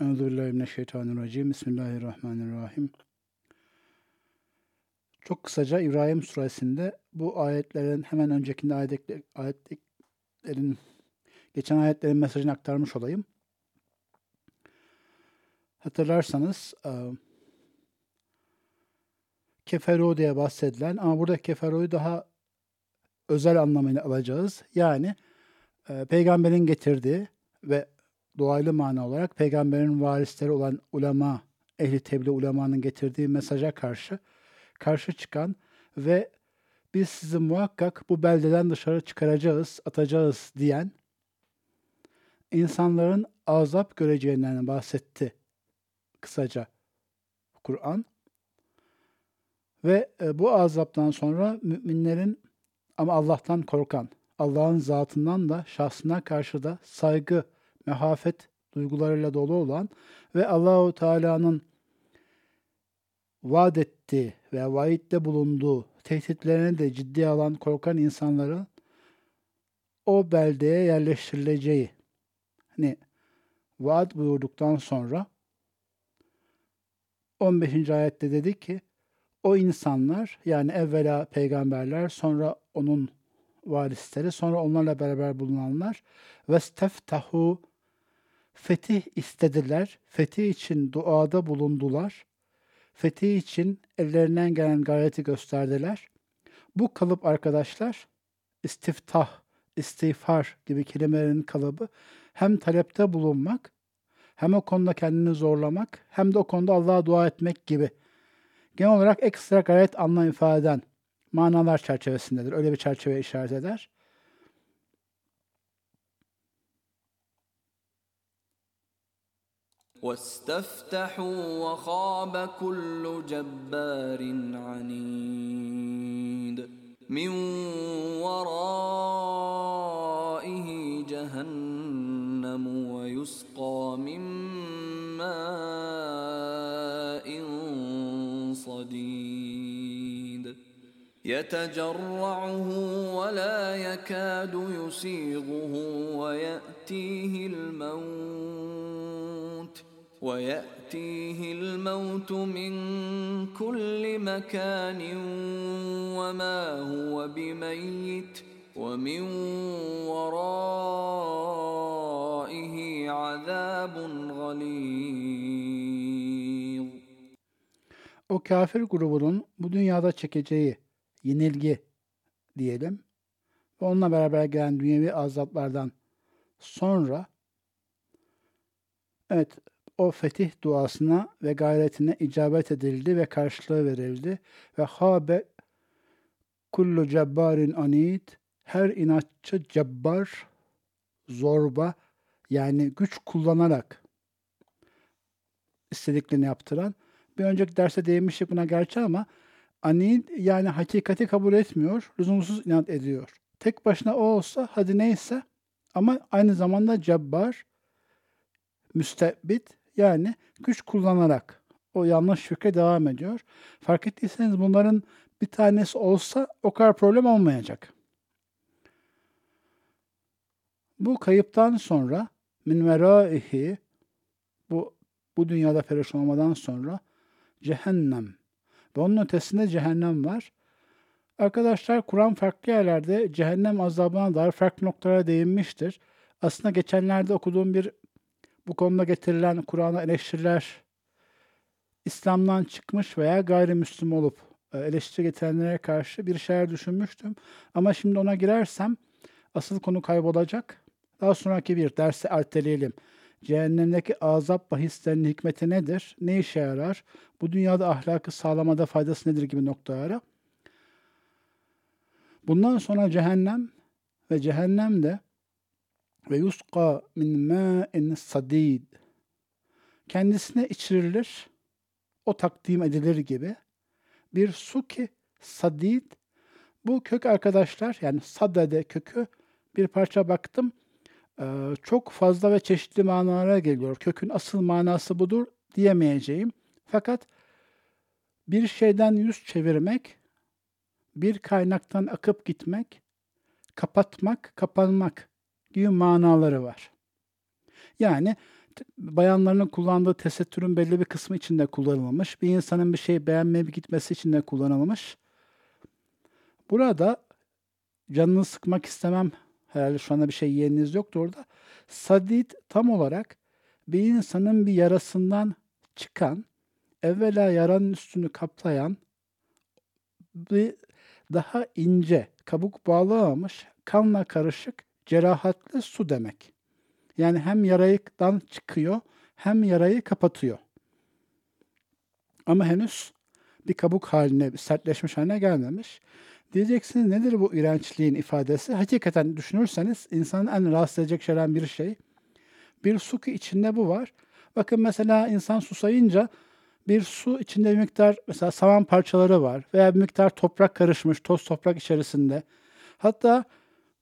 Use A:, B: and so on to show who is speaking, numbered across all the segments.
A: Euzubillahimineşşeytanirracim. Bismillahirrahmanirrahim. Çok kısaca İbrahim suresinde bu ayetlerin hemen öncekinde ayetlerin geçen ayetlerin mesajını aktarmış olayım. Hatırlarsanız e, keferu diye bahsedilen ama burada keferuyu daha özel anlamıyla alacağız. Yani e, peygamberin getirdiği ve doğaylı mana olarak peygamberin varisleri olan ulema, ehli tebliğ ulemanın getirdiği mesaja karşı karşı çıkan ve biz sizi muhakkak bu beldeden dışarı çıkaracağız, atacağız diyen insanların azap göreceğinden bahsetti kısaca Kur'an. Ve e, bu azaptan sonra müminlerin ama Allah'tan korkan, Allah'ın zatından da şahsına karşı da saygı mehafet duygularıyla dolu olan ve Allahu Teala'nın vaat ettiği ve vaitte bulunduğu tehditlerini de ciddiye alan korkan insanların o beldeye yerleştirileceği hani vaat buyurduktan sonra 15. ayette dedi ki o insanlar yani evvela peygamberler sonra onun varisleri sonra onlarla beraber bulunanlar ve steftahu Fetih istediler, fetih için duada bulundular. Fetih için ellerinden gelen gayreti gösterdiler. Bu kalıp arkadaşlar istiftah, istiğfar gibi kelimelerin kalıbı hem talepte bulunmak, hem o konuda kendini zorlamak, hem de o konuda Allah'a dua etmek gibi genel olarak ekstra gayret anlam ifade eden manalar çerçevesindedir. Öyle bir çerçeve işaret eder.
B: واستفتحوا وخاب كل جبار عنيد. من ورائه جهنم ويسقى من ماء صديد. يتجرعه ولا يكاد يسيغه ويأتيه الموت. ويأتيه الموت من كل مكان وما هو بميت ومن ورائه عذاب غليظ
A: O kafir grubunun bu dünyada çekeceği yenilgi diyelim ve onunla beraber gelen dünyevi azaplardan sonra evet o fetih duasına ve gayretine icabet edildi ve karşılığı verildi. Ve habe kullu cebbarin anid her inatçı cebbar zorba yani güç kullanarak istediklerini yaptıran bir önceki derste değinmiştik buna gerçi ama anid yani hakikati kabul etmiyor, lüzumsuz inat ediyor. Tek başına o olsa hadi neyse ama aynı zamanda cebbar, müstebit yani güç kullanarak o yanlış fikre devam ediyor. Fark ettiyseniz bunların bir tanesi olsa o kadar problem olmayacak. Bu kayıptan sonra min veraihi bu bu dünyada perişan olmadan sonra cehennem ve onun ötesinde cehennem var. Arkadaşlar Kur'an farklı yerlerde cehennem azabına dair farklı noktalara değinmiştir. Aslında geçenlerde okuduğum bir bu konuda getirilen Kur'an'a eleştiriler İslam'dan çıkmış veya gayrimüslim olup e, eleştiri getirenlere karşı bir şeyler düşünmüştüm. Ama şimdi ona girersem asıl konu kaybolacak. Daha sonraki bir dersi erteleyelim. Cehennemdeki azap bahislerinin hikmeti nedir? Ne işe yarar? Bu dünyada ahlakı sağlamada faydası nedir gibi noktalara. Bundan sonra cehennem ve cehennemde ve yuska min ma'in sadid kendisine içirilir o takdim edilir gibi bir su ki sadid bu kök arkadaşlar yani sadede kökü bir parça baktım çok fazla ve çeşitli manalara geliyor. Kökün asıl manası budur diyemeyeceğim. Fakat bir şeyden yüz çevirmek, bir kaynaktan akıp gitmek, kapatmak, kapanmak gibi manaları var. Yani bayanların kullandığı tesettürün belli bir kısmı içinde kullanılmış. Bir insanın bir şey beğenmeyip gitmesi için de kullanılmış. Burada canını sıkmak istemem. Herhalde şu anda bir şey yeğeniniz yoktu orada. Sadid tam olarak bir insanın bir yarasından çıkan, evvela yaranın üstünü kaplayan, bir daha ince, kabuk bağlamamış, kanla karışık, cerahatli su demek. Yani hem yarayıdan çıkıyor, hem yarayı kapatıyor. Ama henüz bir kabuk haline, bir sertleşmiş haline gelmemiş. Diyeceksiniz nedir bu iğrençliğin ifadesi? Hakikaten düşünürseniz insanın en rahatsız edecek şeylerden bir şey. Bir su ki içinde bu var. Bakın mesela insan susayınca bir su içinde bir miktar mesela saman parçaları var veya bir miktar toprak karışmış, toz toprak içerisinde. Hatta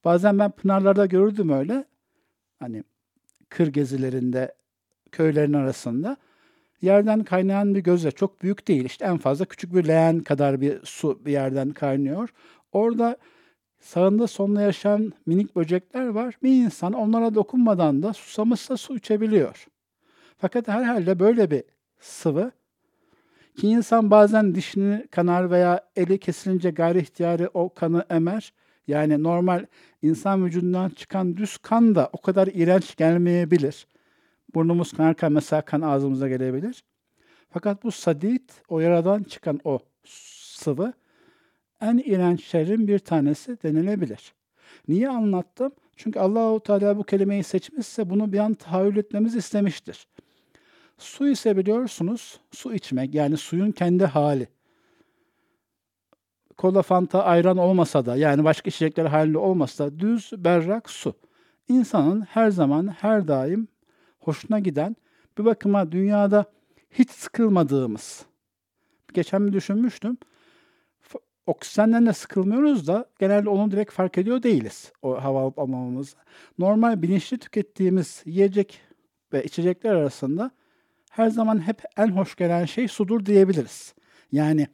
A: bazen ben pınarlarda görürdüm öyle. Hani kır gezilerinde, köylerin arasında yerden kaynayan bir gözle çok büyük değil. İşte en fazla küçük bir leğen kadar bir su bir yerden kaynıyor. Orada sağında sonunda yaşayan minik böcekler var. Bir insan onlara dokunmadan da susamışsa su içebiliyor. Fakat herhalde böyle bir sıvı ki insan bazen dişini kanar veya eli kesilince gayri ihtiyari o kanı emer. Yani normal insan vücudundan çıkan düz kan da o kadar iğrenç gelmeyebilir. Burnumuz kanarken mesela kan ağzımıza gelebilir. Fakat bu sadit, o yaradan çıkan o sıvı en iğrenç şeylerin bir tanesi denilebilir. Niye anlattım? Çünkü Allahu Teala bu kelimeyi seçmişse bunu bir an tahayyül etmemiz istemiştir. Su ise biliyorsunuz su içmek yani suyun kendi hali. Kola, fanta, ayran olmasa da yani başka içecekler halinde olmasa da düz, berrak su. İnsanın her zaman, her daim hoşuna giden bir bakıma dünyada hiç sıkılmadığımız. Geçen bir düşünmüştüm. Oksijenden de sıkılmıyoruz da genelde onu direkt fark ediyor değiliz. O hava alıp almamamız. Normal bilinçli tükettiğimiz yiyecek ve içecekler arasında her zaman hep en hoş gelen şey sudur diyebiliriz. Yani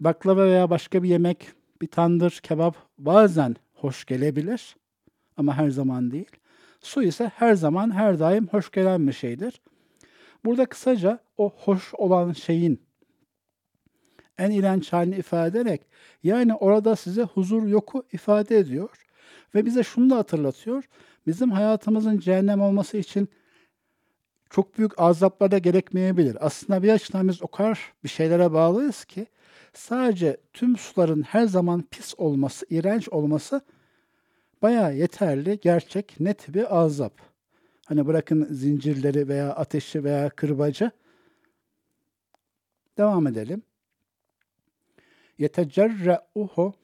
A: baklava veya başka bir yemek, bir tandır, kebap bazen hoş gelebilir ama her zaman değil. Su ise her zaman her daim hoş gelen bir şeydir. Burada kısaca o hoş olan şeyin en iğrenç halini ifade ederek yani orada size huzur yoku ifade ediyor ve bize şunu da hatırlatıyor. Bizim hayatımızın cehennem olması için çok büyük azaplar da gerekmeyebilir. Aslında bir açıdan biz o kadar bir şeylere bağlıyız ki sadece tüm suların her zaman pis olması, iğrenç olması bayağı yeterli, gerçek, net bir azap. Hani bırakın zincirleri veya ateşi veya kırbacı. Devam edelim. Yetecerre'uhu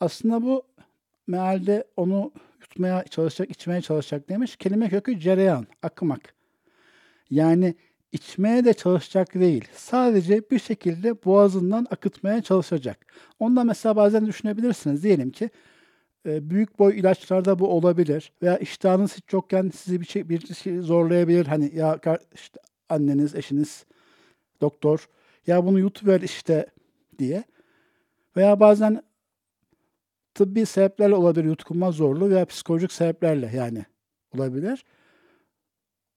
A: Aslında bu mealde onu yutmaya çalışacak, içmeye çalışacak demiş. Kelime kökü cereyan, akmak. Yani içmeye de çalışacak değil. Sadece bir şekilde boğazından akıtmaya çalışacak. Onda mesela bazen düşünebilirsiniz. Diyelim ki e, büyük boy ilaçlarda bu olabilir veya iştahınız hiç yokken sizi bir şey, bir şey zorlayabilir. Hani ya işte anneniz, eşiniz, doktor ya bunu yutuver işte diye. Veya bazen tıbbi sebeplerle olabilir yutkunma zorluğu veya psikolojik sebeplerle yani olabilir.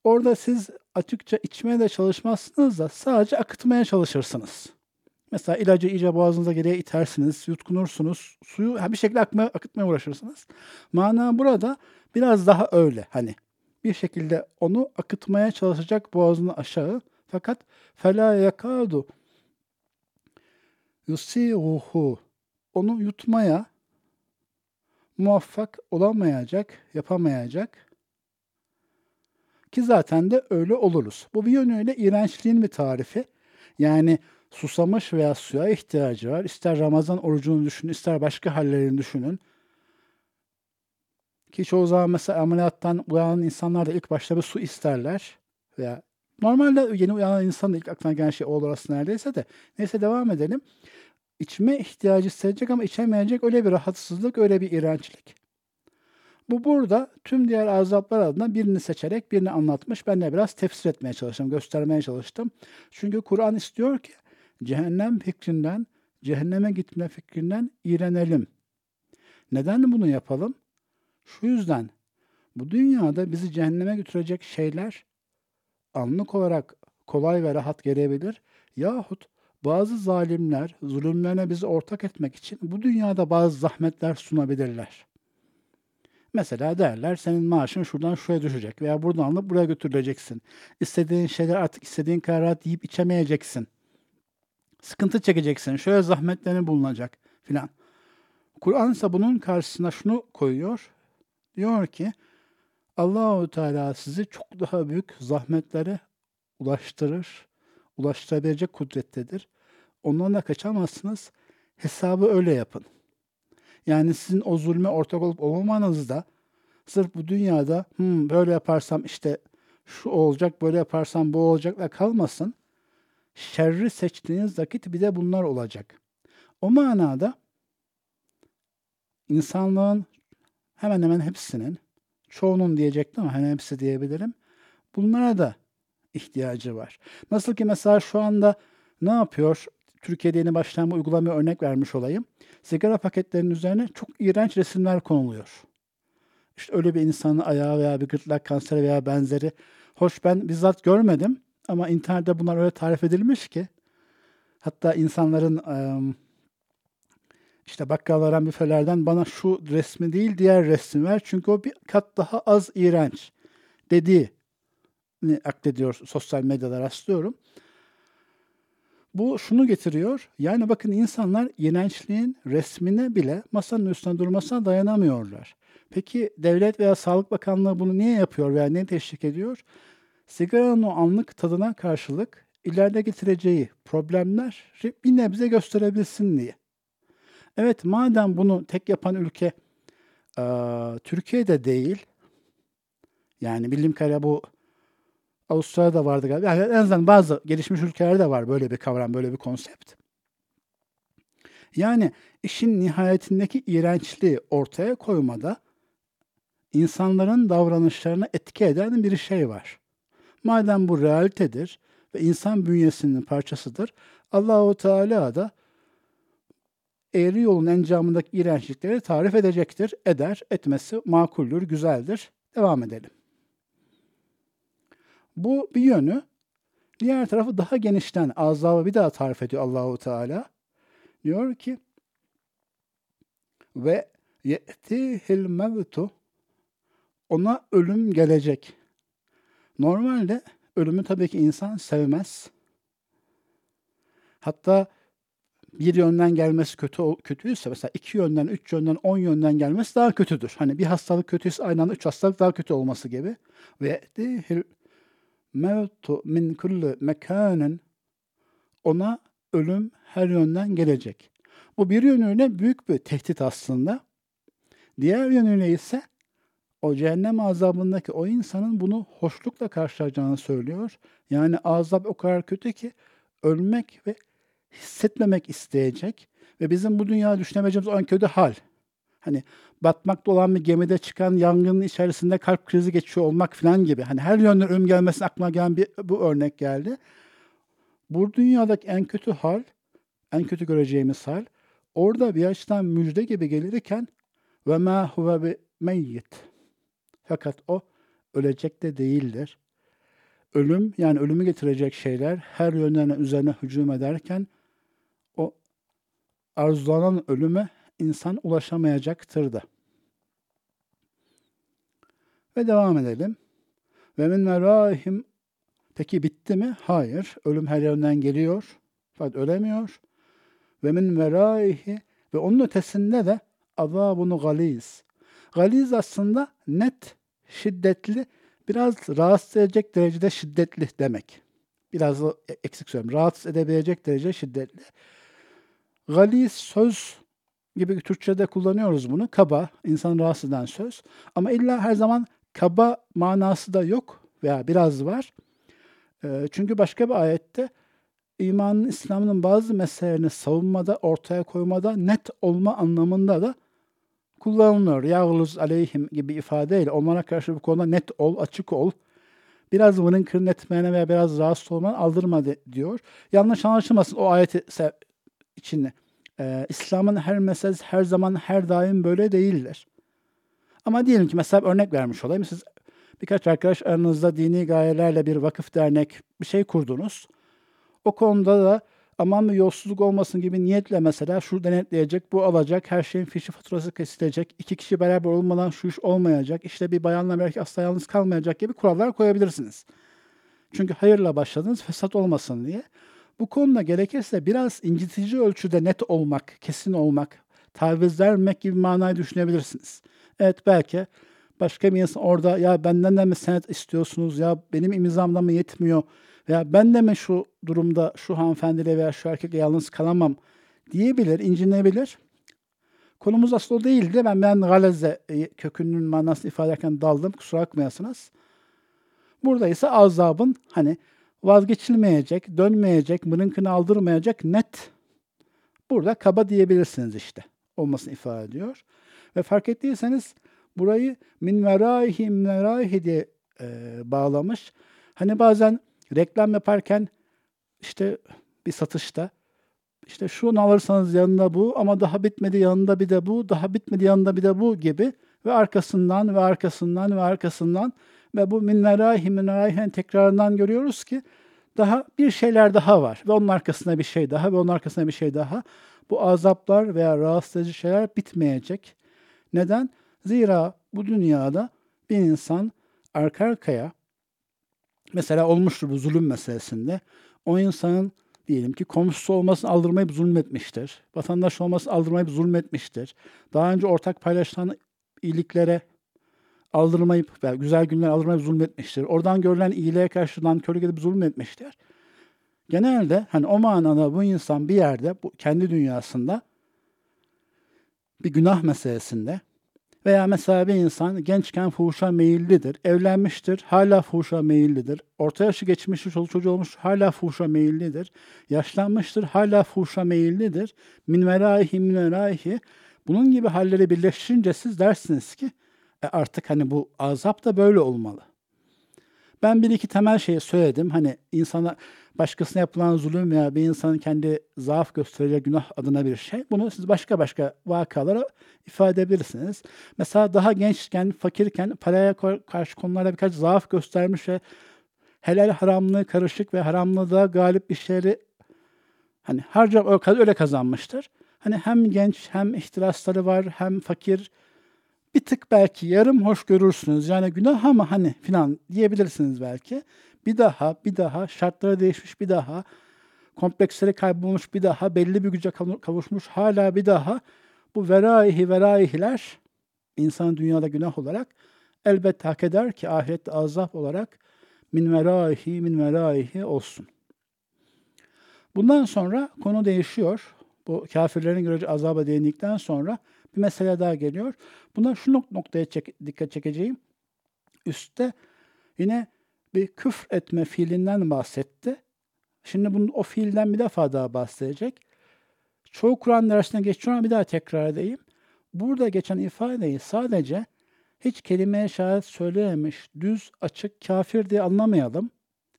A: Orada siz açıkça içmeye de çalışmazsınız da sadece akıtmaya çalışırsınız. Mesela ilacı iyice boğazınıza geriye itersiniz, yutkunursunuz, suyu bir şekilde akmaya, akıtmaya uğraşırsınız. Mana burada biraz daha öyle hani bir şekilde onu akıtmaya çalışacak boğazını aşağı fakat fela yakadu yusiruhu onu yutmaya muvaffak olamayacak, yapamayacak ki zaten de öyle oluruz. Bu bir yönüyle iğrençliğin bir tarifi. Yani susamış veya suya ihtiyacı var. İster Ramazan orucunu düşünün, ister başka hallerini düşünün. Ki çoğu zaman mesela ameliyattan uyanan insanlar da ilk başta bir su isterler. Veya normalde yeni uyanan insan da ilk aklına gelen şey olur aslında neredeyse de. Neyse devam edelim. İçme ihtiyacı hissedecek ama içemeyecek öyle bir rahatsızlık, öyle bir iğrençlik. Bu burada tüm diğer azaplar adına birini seçerek birini anlatmış. Ben de biraz tefsir etmeye çalıştım, göstermeye çalıştım. Çünkü Kur'an istiyor ki cehennem fikrinden, cehenneme gitme fikrinden iğrenelim. Neden bunu yapalım? Şu yüzden Bu dünyada bizi cehenneme götürecek şeyler anlık olarak kolay ve rahat gelebilir. Yahut bazı zalimler zulümlerine bizi ortak etmek için bu dünyada bazı zahmetler sunabilirler. Mesela derler senin maaşın şuradan şuraya düşecek veya buradan alıp buraya götürüleceksin. İstediğin şeyler artık istediğin kadar rahat yiyip içemeyeceksin. Sıkıntı çekeceksin. Şöyle zahmetlerin bulunacak filan. Kur'an ise bunun karşısına şunu koyuyor. Diyor ki Allahu Teala sizi çok daha büyük zahmetlere ulaştırır. Ulaştırabilecek kudrettedir. Ondan da kaçamazsınız. Hesabı öyle yapın. Yani sizin o zulme ortak olup olmamanızda sırf bu dünyada hmm, böyle yaparsam işte şu olacak, böyle yaparsam bu olacakla kalmasın. Şerri seçtiğiniz vakit bir de bunlar olacak. O manada insanlığın hemen hemen hepsinin, çoğunun diyecektim ama hemen hepsi diyebilirim. Bunlara da ihtiyacı var. Nasıl ki mesela şu anda ne yapıyor? Türkiye'de yeni başlayan bu uygulamaya örnek vermiş olayım. Sigara paketlerinin üzerine çok iğrenç resimler konuluyor. İşte öyle bir insanın ayağı veya bir gırtlak kanseri veya benzeri. Hoş ben bizzat görmedim ama internette bunlar öyle tarif edilmiş ki. Hatta insanların işte bakkallardan büfelerden bana şu resmi değil diğer resmi ver. Çünkü o bir kat daha az iğrenç dediği aklediyor sosyal medyada rastlıyorum. Bu şunu getiriyor. Yani bakın insanlar iğrençliğin resmine bile masanın üstünde durmasına dayanamıyorlar. Peki devlet veya Sağlık Bakanlığı bunu niye yapıyor veya niye teşvik ediyor? Sigaranın o anlık tadına karşılık ileride getireceği problemler bir nebze gösterebilsin diye. Evet madem bunu tek yapan ülke e, Türkiye'de değil, yani bildiğim kadarıyla bu Avustralya'da vardı galiba. Yani en azından bazı gelişmiş ülkelerde var böyle bir kavram, böyle bir konsept. Yani işin nihayetindeki iğrençliği ortaya koymada insanların davranışlarına etki eden bir şey var. Madem bu realitedir ve insan bünyesinin parçasıdır, Allahu Teala da eğri yolun encamındaki iğrençlikleri tarif edecektir, eder, etmesi makuldür, güzeldir. Devam edelim. Bu bir yönü. Diğer tarafı daha genişten azabı bir daha tarif ediyor Allahu Teala. Diyor ki ve ye'tihil mevtu ona ölüm gelecek. Normalde ölümü tabii ki insan sevmez. Hatta bir yönden gelmesi kötü kötüyse mesela iki yönden, üç yönden, on yönden gelmesi daha kötüdür. Hani bir hastalık kötüyse aynı anda üç hastalık daha kötü olması gibi. Ve mevtu min kulli mekanen ona ölüm her yönden gelecek. Bu bir yönüyle büyük bir tehdit aslında. Diğer yönüyle ise o cehennem azabındaki o insanın bunu hoşlukla karşılayacağını söylüyor. Yani azap o kadar kötü ki ölmek ve hissetmemek isteyecek ve bizim bu dünyada düşünemeyeceğimiz o en kötü hal. Hani batmakta olan bir gemide çıkan yangının içerisinde kalp krizi geçiyor olmak falan gibi. Hani her yönden ölüm gelmesine aklıma gelen bir bu örnek geldi. Bu dünyadaki en kötü hal, en kötü göreceğimiz hal, orada bir açıdan müjde gibi gelirken ve ma huve bi meyyit. Fakat o ölecek de değildir. Ölüm yani ölümü getirecek şeyler her yönden üzerine hücum ederken o arzulanan ölüme insan ulaşamayacaktır da. Ve devam edelim. Ve min merahim Peki bitti mi? Hayır. Ölüm her yönden geliyor. Fakat ölemiyor. Ve min meraihi ve onun ötesinde de azabunu galiz. Galiz aslında net, şiddetli, biraz rahatsız edecek derecede şiddetli demek. Biraz eksik söylüyorum. Rahatsız edebilecek derece şiddetli. Galiz söz gibi Türkçe'de kullanıyoruz bunu. Kaba, insan rahatsız eden söz. Ama illa her zaman kaba manası da yok veya biraz var. E, çünkü başka bir ayette imanın, İslam'ın bazı meselelerini savunmada, ortaya koymada net olma anlamında da kullanılıyor. Yağluz aleyhim gibi ifadeyle onlara karşı bu konuda net ol, açık ol. Biraz bunun kırın etmeyene veya biraz rahatsız olman aldırma de, diyor. Yanlış anlaşılmasın o ayeti içinde. Ee, İslam'ın her meselesi her zaman her daim böyle değiller. Ama diyelim ki mesela örnek vermiş olayım. Siz birkaç arkadaş aranızda dini gayelerle bir vakıf dernek bir şey kurdunuz. O konuda da aman bir yolsuzluk olmasın gibi niyetle mesela şu denetleyecek, bu alacak, her şeyin fişi faturası kesilecek, iki kişi beraber olmadan şu iş olmayacak, işte bir bayanla belki asla yalnız kalmayacak gibi kurallar koyabilirsiniz. Çünkü hayırla başladınız, fesat olmasın diye. Bu konuda gerekirse biraz incitici ölçüde net olmak, kesin olmak, taviz vermek gibi manayı düşünebilirsiniz. Evet belki başka bir insan orada ya benden de mi senet istiyorsunuz ya benim imzamda mı yetmiyor veya ben de mi şu durumda şu hanımefendiyle veya şu erkekle yalnız kalamam diyebilir, incinebilir. Konumuz aslında o değildi. Ben ben galeze e, kökünün manasını ifade ederken daldım. Kusura bakmayasınız. Burada ise azabın hani vazgeçilmeyecek, dönmeyecek, mırınkını aldırmayacak net burada kaba diyebilirsiniz işte. Olmasını ifade ediyor. Ve fark ettiyseniz burayı min veraihi min veraihi diye e, bağlamış. Hani bazen reklam yaparken işte bir satışta işte şunu alırsanız yanında bu ama daha bitmedi yanında bir de bu, daha bitmedi yanında bir de bu gibi ve arkasından ve arkasından ve arkasından ve bu minnerahi minnerahi'nin tekrarından görüyoruz ki daha bir şeyler daha var ve onun arkasında bir şey daha ve onun arkasında bir şey daha. Bu azaplar veya rahatsız edici şeyler bitmeyecek. Neden? Zira bu dünyada bir insan arka arkaya mesela olmuştur bu zulüm meselesinde. O insanın diyelim ki komşusu olmasını aldırmayıp zulmetmiştir. Vatandaş olmasını aldırmayıp zulmetmiştir. Daha önce ortak paylaşılan iyiliklere aldırmayıp veya güzel günler aldırmayıp zulmetmiştir. Oradan görülen iyiliğe karşı nankörlük edip zulmetmiştir. Genelde hani o manada bu insan bir yerde bu kendi dünyasında bir günah meselesinde veya mesela bir insan gençken fuhuşa meyillidir, evlenmiştir, hala fuhuşa meyillidir, orta yaşı geçmiştir, çoluk çocuğu olmuş, hala fuhuşa meyillidir, yaşlanmıştır, hala fuhuşa meyillidir, min veraihi. Bunun gibi halleri birleştirince siz dersiniz ki e artık hani bu azap da böyle olmalı. Ben bir iki temel şeyi söyledim. Hani insana başkasına yapılan zulüm veya bir insanın kendi zaaf göstereceği günah adına bir şey. Bunu siz başka başka vakalara ifade edebilirsiniz. Mesela daha gençken, fakirken paraya karşı konularda birkaç zaaf göstermiş ve helal haramlığı karışık ve haramlığa galip bir şeyleri hani harca öyle kazanmıştır. Hani hem genç hem ihtirasları var hem fakir bir tık belki yarım hoş görürsünüz. Yani günah ama hani filan diyebilirsiniz belki. Bir daha, bir daha, şartları değişmiş bir daha, kompleksleri kaybolmuş bir daha, belli bir güce kavuşmuş hala bir daha. Bu veraihi veraihiler insanın dünyada günah olarak elbette hak eder ki ahirette azap olarak min veraihi min veraihi olsun. Bundan sonra konu değişiyor. Bu kafirlerin görece azaba değindikten sonra bir mesele daha geliyor. Buna şu noktaya çek, dikkat çekeceğim. Üstte yine bir küfr etme fiilinden bahsetti. Şimdi bunun o fiilden bir defa daha bahsedecek. Çoğu Kur'an dersine geçiyor ama bir daha tekrar edeyim. Burada geçen ifadeyi sadece hiç kelimeye şahit söylememiş, düz, açık, kafir diye anlamayalım.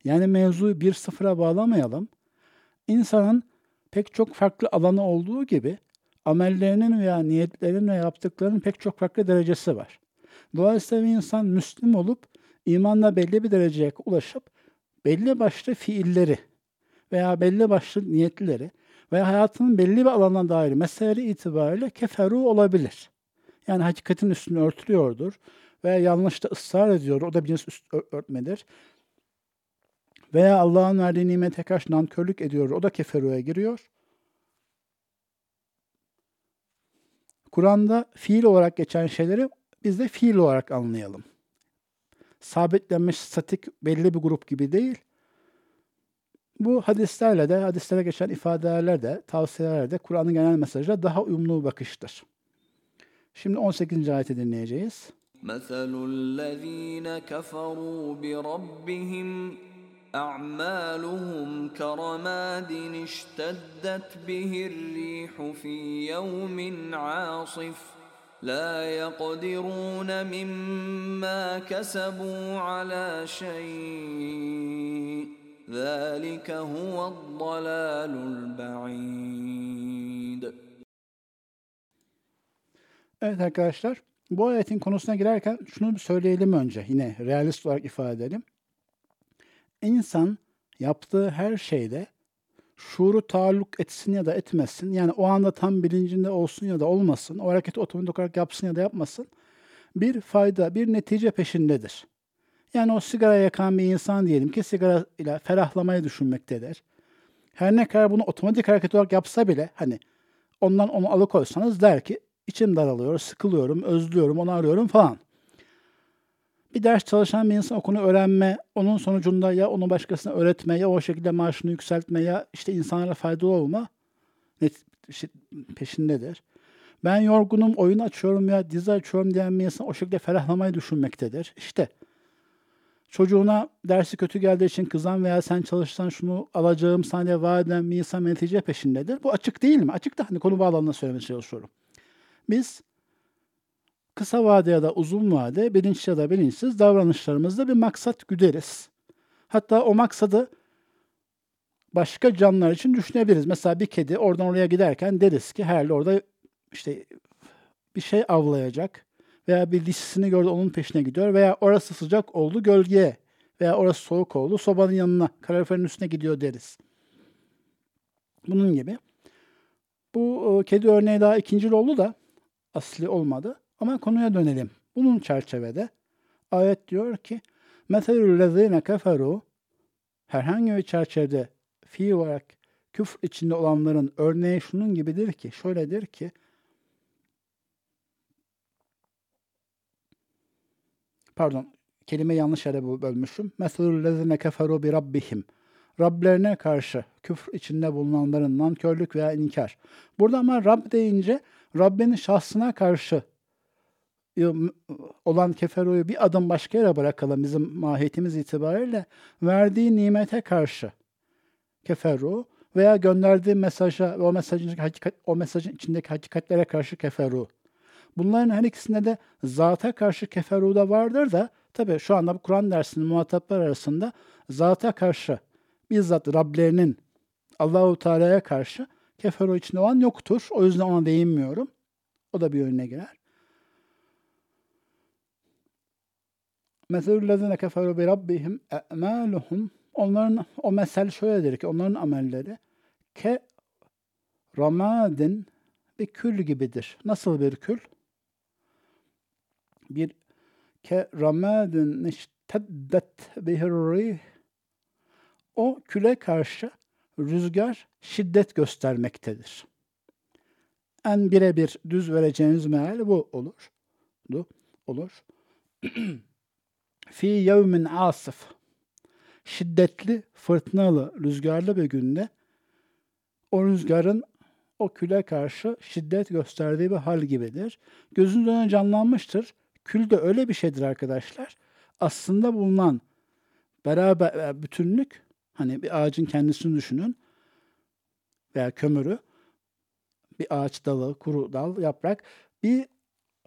A: Yani mevzuyu bir sıfıra bağlamayalım. İnsanın pek çok farklı alanı olduğu gibi amellerinin veya niyetlerinin ve yaptıklarının pek çok farklı derecesi var. Dolayısıyla bir insan Müslüm olup imanla belli bir dereceye ulaşıp belli başlı fiilleri veya belli başlı niyetleri veya hayatının belli bir alana dair mesele itibariyle keferu olabilir. Yani hakikatin üstünü örtülüyordur veya yanlışta ısrar ediyor. O da bir üst örtmedir. Veya Allah'ın verdiği nimete karşı nankörlük ediyor. O da keferuya giriyor. Kur'an'da fiil olarak geçen şeyleri biz de fiil olarak anlayalım. Sabitlenmiş, statik belli bir grup gibi değil. Bu hadislerle de, hadislere geçen ifadelerle de, tavsiyelerle de Kur'an'ın genel mesajına daha uyumlu bakıştır. Şimdi 18. ayeti dinleyeceğiz.
B: مَثَلُ الَّذ۪ينَ كَفَرُوا بِرَبِّهِمْ أعمالهم كرماد اشتدت به الريح في يوم عاصف لا يقدرون مما كسبوا على شيء ذلك هو الضلال البعيد
A: Evet arkadaşlar Bu ayetin konusuna girerken şunu bir söyleyelim önce. Yine realist olarak ifade edelim. İnsan yaptığı her şeyde şuuru taalluk etsin ya da etmesin. Yani o anda tam bilincinde olsun ya da olmasın. O hareketi otomatik olarak yapsın ya da yapmasın. Bir fayda, bir netice peşindedir. Yani o sigara yakan bir insan diyelim ki sigara ile ferahlamayı düşünmektedir. Her ne kadar bunu otomatik hareket olarak yapsa bile hani ondan onu alıkoysanız der ki içim daralıyor, sıkılıyorum, özlüyorum, onu arıyorum falan. Bir ders çalışan bir insan okunu öğrenme, onun sonucunda ya onu başkasına öğretme, ya o şekilde maaşını yükseltme, ya işte insanlara faydalı olma peşindedir. Ben yorgunum, oyun açıyorum ya dizi açıyorum diyen bir insan o şekilde ferahlamayı düşünmektedir. İşte çocuğuna dersi kötü geldiği için kızan veya sen çalışsan şunu alacağım sana vaat eden bir insan netice peşindedir. Bu açık değil mi? Açık da hani konu bağlamında söylemeye çalışıyorum. Biz kısa vade ya da uzun vade, bilinçli ya da bilinçsiz davranışlarımızda bir maksat güderiz. Hatta o maksadı başka canlılar için düşünebiliriz. Mesela bir kedi oradan oraya giderken deriz ki herhalde orada işte bir şey avlayacak veya bir dişisini gördü onun peşine gidiyor veya orası sıcak oldu gölgeye veya orası soğuk oldu sobanın yanına kaloriferin üstüne gidiyor deriz. Bunun gibi. Bu e, kedi örneği daha ikincil oldu da asli olmadı. Ama konuya dönelim. Bunun çerçevede ayet diyor ki مَثَلُ keferu herhangi bir çerçevede fiil olarak küfür içinde olanların örneği şunun gibidir ki, şöyledir ki pardon kelime yanlış yere bölmüşüm. مَثَلُ الَّذِينَ كَفَرُوا بِرَبِّهِمْ Rablerine karşı küfür içinde bulunanların nankörlük veya inkar. Burada ama Rab deyince Rabbinin şahsına karşı olan keferoyu bir adım başka yere bırakalım bizim mahiyetimiz itibariyle verdiği nimete karşı keferu veya gönderdiği mesaja ve o mesajın hakikat, o mesajın içindeki hakikatlere karşı keferu. Bunların her ikisinde de zata karşı keferu da vardır da tabi şu anda bu Kur'an dersinin muhataplar arasında zata karşı bizzat Rablerinin Allahu Teala'ya karşı keferu içinde olan yoktur. O yüzden ona değinmiyorum. O da bir önüne girer. Meselüllezine keferu bi rabbihim e'maluhum Onların o mesel şöyledir ki onların amelleri ke ramadin bir kül gibidir. Nasıl bir kül? Bir ke ramadin işteddet bihir o küle karşı rüzgar şiddet göstermektedir. En birebir düz vereceğiniz meal bu olur. Bu olur. Fi yevmin asif. Şiddetli, fırtınalı, rüzgarlı bir günde o rüzgarın o küle karşı şiddet gösterdiği bir hal gibidir. Gözünüz önüne canlanmıştır. Kül de öyle bir şeydir arkadaşlar. Aslında bulunan beraber e, bütünlük hani bir ağacın kendisini düşünün veya kömürü bir ağaç dalı, kuru dal, yaprak bir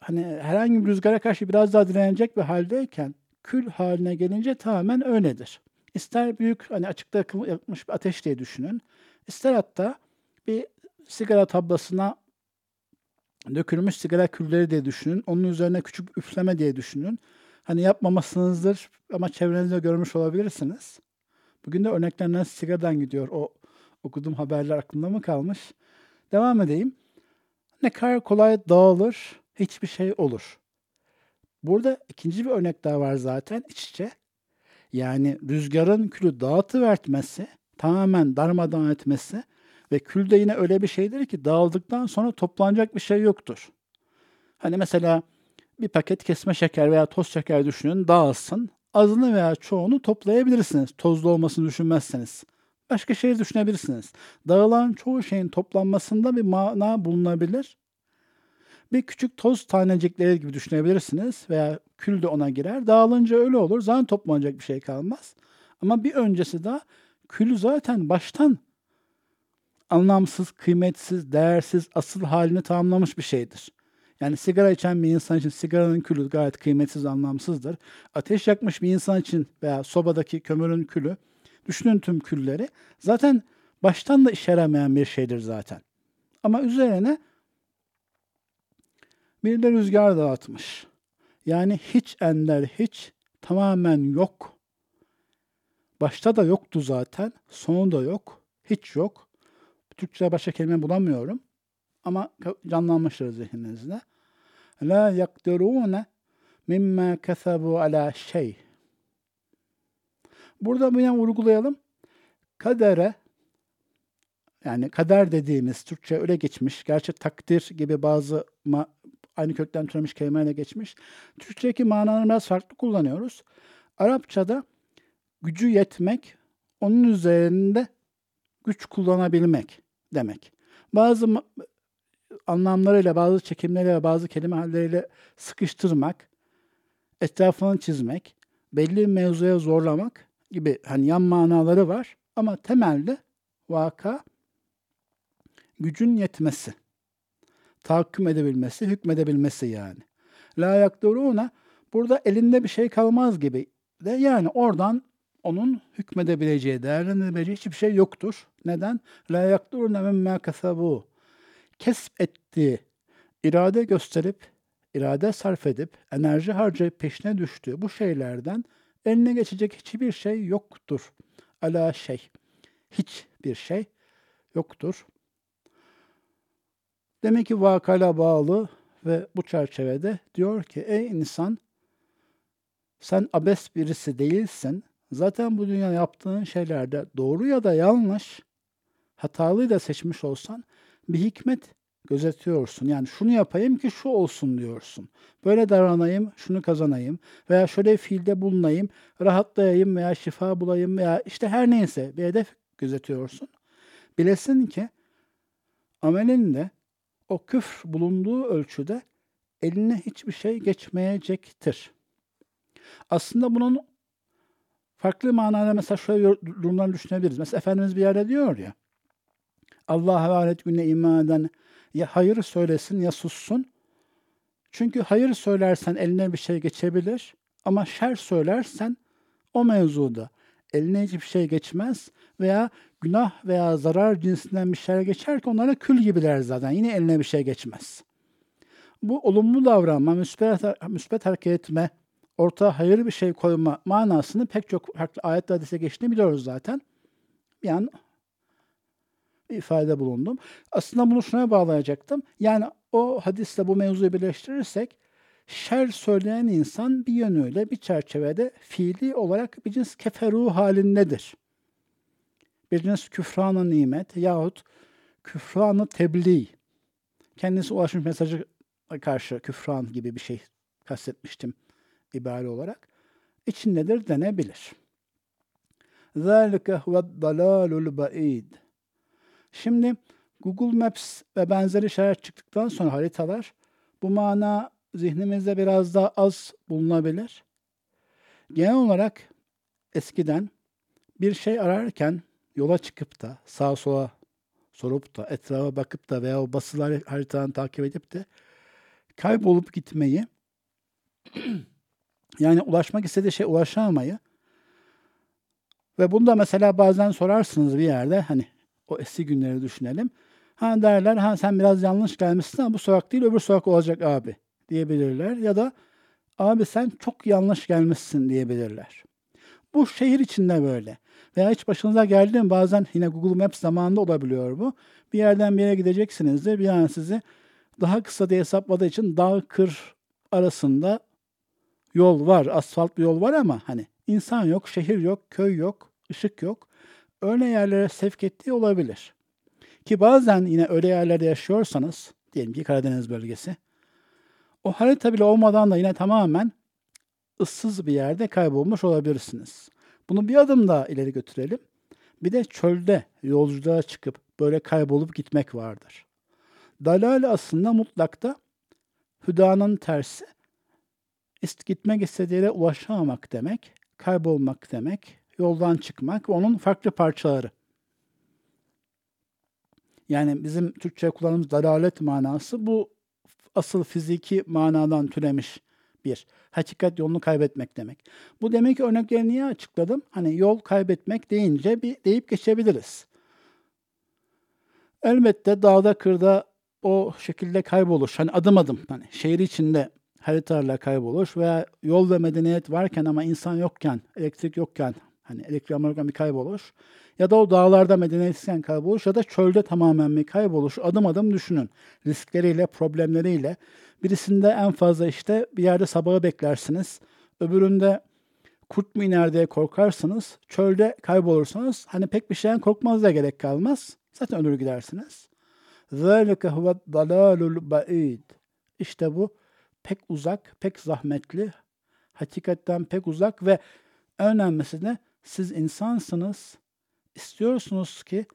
A: hani herhangi bir rüzgara karşı biraz daha direnecek bir haldeyken kül haline gelince tamamen öyledir. İster büyük hani açıkta yakmış bir ateş diye düşünün. İster hatta bir sigara tablasına dökülmüş sigara külleri diye düşünün. Onun üzerine küçük üfleme diye düşünün. Hani yapmamasınızdır ama çevrenizde görmüş olabilirsiniz. Bugün de örneklerinden sigaradan gidiyor. O okuduğum haberler aklımda mı kalmış? Devam edeyim. Ne kadar kolay dağılır, hiçbir şey olur. Burada ikinci bir örnek daha var zaten iç içe. Yani rüzgarın külü dağıtıvertmesi, tamamen darmadan etmesi ve kül de yine öyle bir şeydir ki dağıldıktan sonra toplanacak bir şey yoktur. Hani mesela bir paket kesme şeker veya toz şeker düşünün dağılsın. Azını veya çoğunu toplayabilirsiniz. Tozlu olmasını düşünmezseniz. Başka şey düşünebilirsiniz. Dağılan çoğu şeyin toplanmasında bir mana bulunabilir bir küçük toz tanecikleri gibi düşünebilirsiniz veya kül de ona girer. Dağılınca öyle olur. Zaten toplanacak bir şey kalmaz. Ama bir öncesi daha külü zaten baştan anlamsız, kıymetsiz, değersiz, asıl halini tamamlamış bir şeydir. Yani sigara içen bir insan için sigaranın külü gayet kıymetsiz, anlamsızdır. Ateş yakmış bir insan için veya sobadaki kömürün külü, düşünün tüm külleri, zaten baştan da işe yaramayan bir şeydir zaten. Ama üzerine Bir de rüzgar dağıtmış. Yani hiç ender hiç tamamen yok. Başta da yoktu zaten. Sonu da yok. Hiç yok. Türkçe başka kelime bulamıyorum. Ama canlanmıştır zihninizde. La yakdirune mimma kesebu ala şey. Burada yine vurgulayalım. Kadere yani kader dediğimiz Türkçe öyle geçmiş. Gerçi takdir gibi bazı ma- aynı kökten türemiş kelimelerle geçmiş. Türkçedeki manalarını biraz farklı kullanıyoruz. Arapçada gücü yetmek, onun üzerinde güç kullanabilmek demek. Bazı anlamlarıyla, bazı çekimleriyle, bazı kelime halleriyle sıkıştırmak, etrafını çizmek, belli bir mevzuya zorlamak gibi hani yan manaları var. Ama temelde vaka gücün yetmesi, tahakküm edebilmesi, hükmedebilmesi yani. La yakduruna burada elinde bir şey kalmaz gibi de yani oradan onun hükmedebileceği, değerlendirebileceği hiçbir şey yoktur. Neden? La yakduruna mimma kasabu. Kesp ettiği, irade gösterip, irade sarf edip, enerji harcayıp peşine düştüğü bu şeylerden eline geçecek hiçbir şey yoktur. Ala şey. Hiçbir şey yoktur. Demek ki vakala bağlı ve bu çerçevede diyor ki ey insan sen abes birisi değilsin. Zaten bu dünya yaptığın şeylerde doğru ya da yanlış, hatalıyı da seçmiş olsan bir hikmet gözetiyorsun. Yani şunu yapayım ki şu olsun diyorsun. Böyle davranayım, şunu kazanayım veya şöyle fiilde bulunayım, rahatlayayım veya şifa bulayım veya işte her neyse bir hedef gözetiyorsun. Bilesin ki amelinde o küfr bulunduğu ölçüde eline hiçbir şey geçmeyecektir. Aslında bunun farklı manada mesela şöyle durumlar düşünebiliriz. Mesela Efendimiz bir yerde diyor ya, Allah'a ve ahiret gününe iman eden ya hayır söylesin ya sussun. Çünkü hayır söylersen eline bir şey geçebilir ama şer söylersen o mevzuda eline hiçbir şey geçmez veya günah veya zarar cinsinden bir şey geçer ki onlara kül gibiler zaten. Yine eline bir şey geçmez. Bu olumlu davranma, müspet, müspet hareket etme, ortaya hayır bir şey koyma manasını pek çok farklı ayet hadise geçtiğini biliyoruz zaten. An ifade bulundum. Aslında bunu şuna bağlayacaktım. Yani o hadisle bu mevzuyu birleştirirsek şer söyleyen insan bir yönüyle bir çerçevede fiili olarak bir cins keferu halindedir. Bir cins küfranı nimet yahut küfranı tebliğ. Kendisi ulaşmış mesajı karşı küfran gibi bir şey kastetmiştim ibare olarak. İçindedir denebilir. ذَٰلِكَ هُوَ الضَّلَالُ الْبَعِيدِ Şimdi Google Maps ve benzeri şeyler çıktıktan sonra haritalar bu mana zihnimizde biraz daha az bulunabilir. Genel olarak eskiden bir şey ararken yola çıkıp da sağa sola sorup da etrafa bakıp da veya o basılar haritadan takip edip de kaybolup gitmeyi yani ulaşmak istediği şey ulaşamayı ve bunu da mesela bazen sorarsınız bir yerde hani o eski günleri düşünelim. Ha derler ha sen biraz yanlış gelmişsin ama bu sokak değil öbür sokak olacak abi diyebilirler. Ya da abi sen çok yanlış gelmişsin diyebilirler. Bu şehir içinde böyle. Veya hiç başınıza geldi mi bazen yine Google Maps zamanında olabiliyor bu. Bir yerden bir yere gideceksinizdir. Bir an sizi daha kısa diye hesapladığı için dağ kır arasında yol var, asfalt bir yol var ama hani insan yok, şehir yok, köy yok, ışık yok öyle yerlere sevk ettiği olabilir. Ki bazen yine öyle yerlerde yaşıyorsanız, diyelim ki Karadeniz bölgesi, o harita bile olmadan da yine tamamen ıssız bir yerde kaybolmuş olabilirsiniz. Bunu bir adım daha ileri götürelim. Bir de çölde yolculuğa çıkıp böyle kaybolup gitmek vardır. Dalal aslında mutlakta hüdanın tersi. Gitmek istediği yere ulaşamamak demek, kaybolmak demek, yoldan çıkmak ve onun farklı parçaları. Yani bizim Türkçe kullandığımız dalalet manası bu asıl fiziki manadan türemiş bir. Hakikat yolunu kaybetmek demek. Bu demek ki örnekleri niye açıkladım? Hani yol kaybetmek deyince bir deyip geçebiliriz. Elbette dağda kırda o şekilde kayboluş. Hani adım adım hani şehir içinde haritalarla kayboluş veya yol ve medeniyet varken ama insan yokken, elektrik yokken hani elektrik bir kayboluş ya da o dağlarda medeniyetsizken kayboluş ya da çölde tamamen bir kayboluş. Adım adım düşünün. Riskleriyle, problemleriyle. Birisinde en fazla işte bir yerde sabahı beklersiniz. Öbüründe kurt mu iner diye korkarsınız. Çölde kaybolursanız hani pek bir şeyden korkmaz da gerek kalmaz. Zaten ölür gidersiniz. ذَٰلِكَ هُوَ الضَّلَالُ الْبَعِيدِ İşte bu pek uzak, pek zahmetli, hakikatten pek uzak ve önemlisi de siz insansınız. İstiyorsunuz ki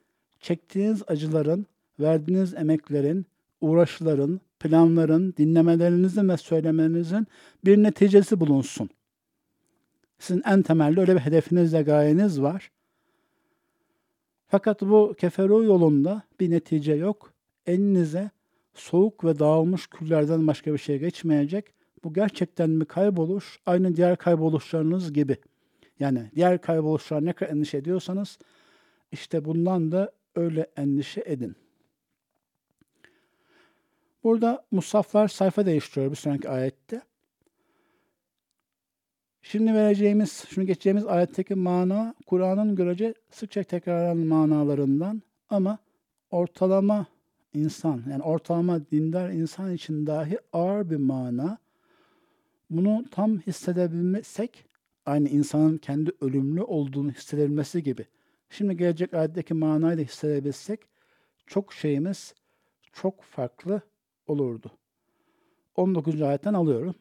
A: çektiğiniz acıların, verdiğiniz emeklerin, uğraşların, planların, dinlemelerinizin ve söylemenizin bir neticesi bulunsun. Sizin en temelde öyle bir hedefiniz ve gayeniz var. Fakat bu keferu yolunda bir netice yok. Elinize soğuk ve dağılmış küllerden başka bir şey geçmeyecek. Bu gerçekten mi kayboluş? Aynı diğer kayboluşlarınız gibi. Yani diğer kayboluşlar ne kadar endişe ediyorsanız işte bundan da öyle endişe edin. Burada musaflar sayfa değiştiriyor bir sonraki ayette. Şimdi vereceğimiz, şunu geçeceğimiz ayetteki mana Kur'an'ın görece sıkça tekrarlanan manalarından ama ortalama insan yani ortalama dindar insan için dahi ağır bir mana. Bunu tam hissedebilmesek aynı insanın kendi ölümlü olduğunu hissedebilmesi gibi. Şimdi gelecek ayetteki manayı da hissedebilsek çok şeyimiz çok farklı olurdu. 19. ayetten alıyorum.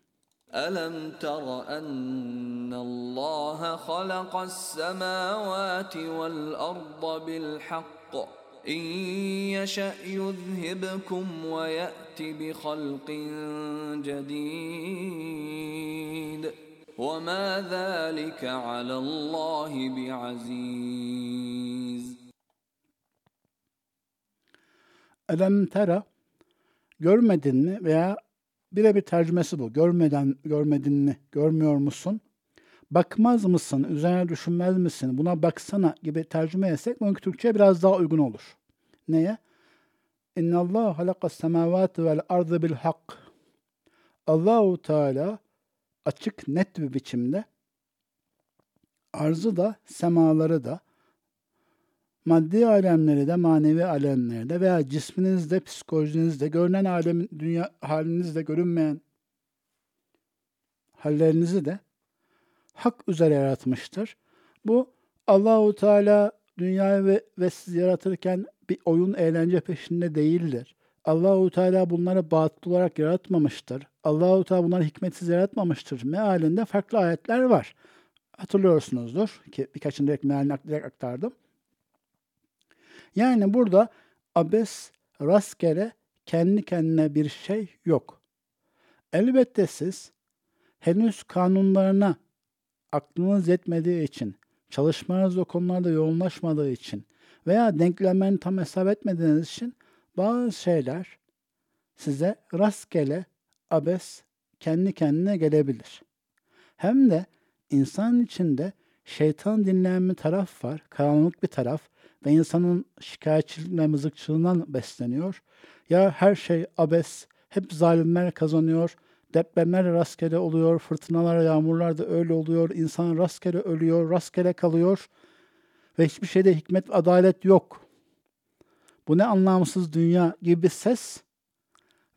B: ألم تر أن الله خلق السماوات والأرض بالحق إن يشأ يذهبكم ويأت بخلق جديد وما ذلك على الله بعزيز
A: Elem tera görmedin mi veya birebir tercümesi bu. Görmeden görmedin mi? Görmüyor musun? Bakmaz mısın? Üzerine düşünmez misin? Buna baksana gibi tercüme etsek bunun Türkçe'ye biraz daha uygun olur. Neye? İnna Allah halakas semavati vel ardı bil hak. Allahu Teala açık net bir biçimde arzı da semaları da maddi alemleri de manevi alemleri de veya cisminizde, psikolojinizde, görünen alem, dünya halinizde görünmeyen hallerinizi de hak üzere yaratmıştır. Bu Allahu Teala dünyayı ve, ve sizi yaratırken bir oyun eğlence peşinde değildir. Allahu Teala bunları batıl olarak yaratmamıştır. Allahu Teala bunları hikmetsiz yaratmamıştır. Mealinde farklı ayetler var. Hatırlıyorsunuzdur ki birkaçını direkt mealini aktardım. Yani burada abes, rastgele, kendi kendine bir şey yok. Elbette siz henüz kanunlarına aklınız yetmediği için, çalışmanız o konularda yoğunlaşmadığı için veya denklemlerini tam hesap etmediğiniz için bazı şeyler size rastgele, abes, kendi kendine gelebilir. Hem de insan içinde şeytan dinleyen bir taraf var, karanlık bir taraf ve insanın şikayetçiliğinden ve mızıkçılığından besleniyor. Ya her şey abes, hep zalimler kazanıyor, depremler rastgele oluyor, fırtınalar, yağmurlar da öyle oluyor, insan rastgele ölüyor, rastgele kalıyor ve hiçbir şeyde hikmet ve adalet yok. Bu ne anlamsız dünya gibi bir ses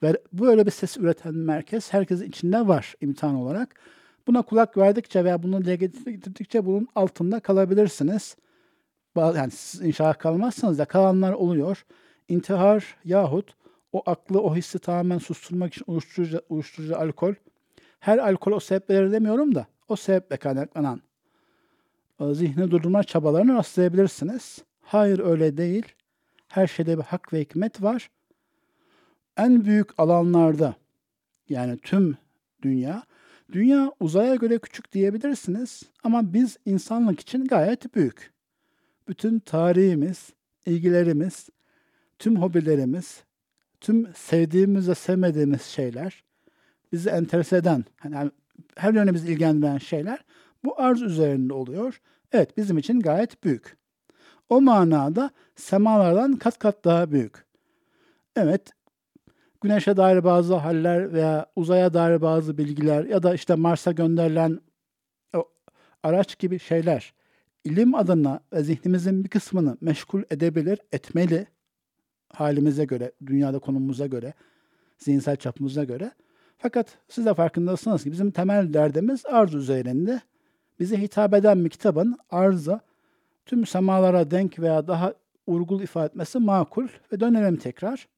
A: ve böyle bir ses üreten merkez herkesin içinde var imtihan olarak. Buna kulak verdikçe veya bunu dile getirdikçe bunun altında kalabilirsiniz yani siz inşallah kalmazsanız da kalanlar oluyor. İntihar yahut o aklı, o hissi tamamen susturmak için uyuşturucu, uyuşturucu alkol. Her alkol o sebepleri demiyorum da o sebeple kaynaklanan e, zihni durdurma çabalarını rastlayabilirsiniz. Hayır öyle değil. Her şeyde bir hak ve hikmet var. En büyük alanlarda yani tüm dünya, dünya uzaya göre küçük diyebilirsiniz ama biz insanlık için gayet büyük bütün tarihimiz, ilgilerimiz, tüm hobilerimiz, tüm sevdiğimiz ve sevmediğimiz şeyler, bizi enterese eden, yani her yöne bizi ilgilendiren şeyler bu arz üzerinde oluyor. Evet bizim için gayet büyük. O manada semalardan kat kat daha büyük. Evet güneşe dair bazı haller veya uzaya dair bazı bilgiler ya da işte Mars'a gönderilen araç gibi şeyler ilim adına ve zihnimizin bir kısmını meşgul edebilir, etmeli halimize göre, dünyada konumumuza göre, zihinsel çapımıza göre. Fakat siz de farkındasınız ki bizim temel derdimiz arz üzerinde. Bize hitap eden bir kitabın arzı tüm semalara denk veya daha urgul ifade etmesi makul ve dönelim tekrar.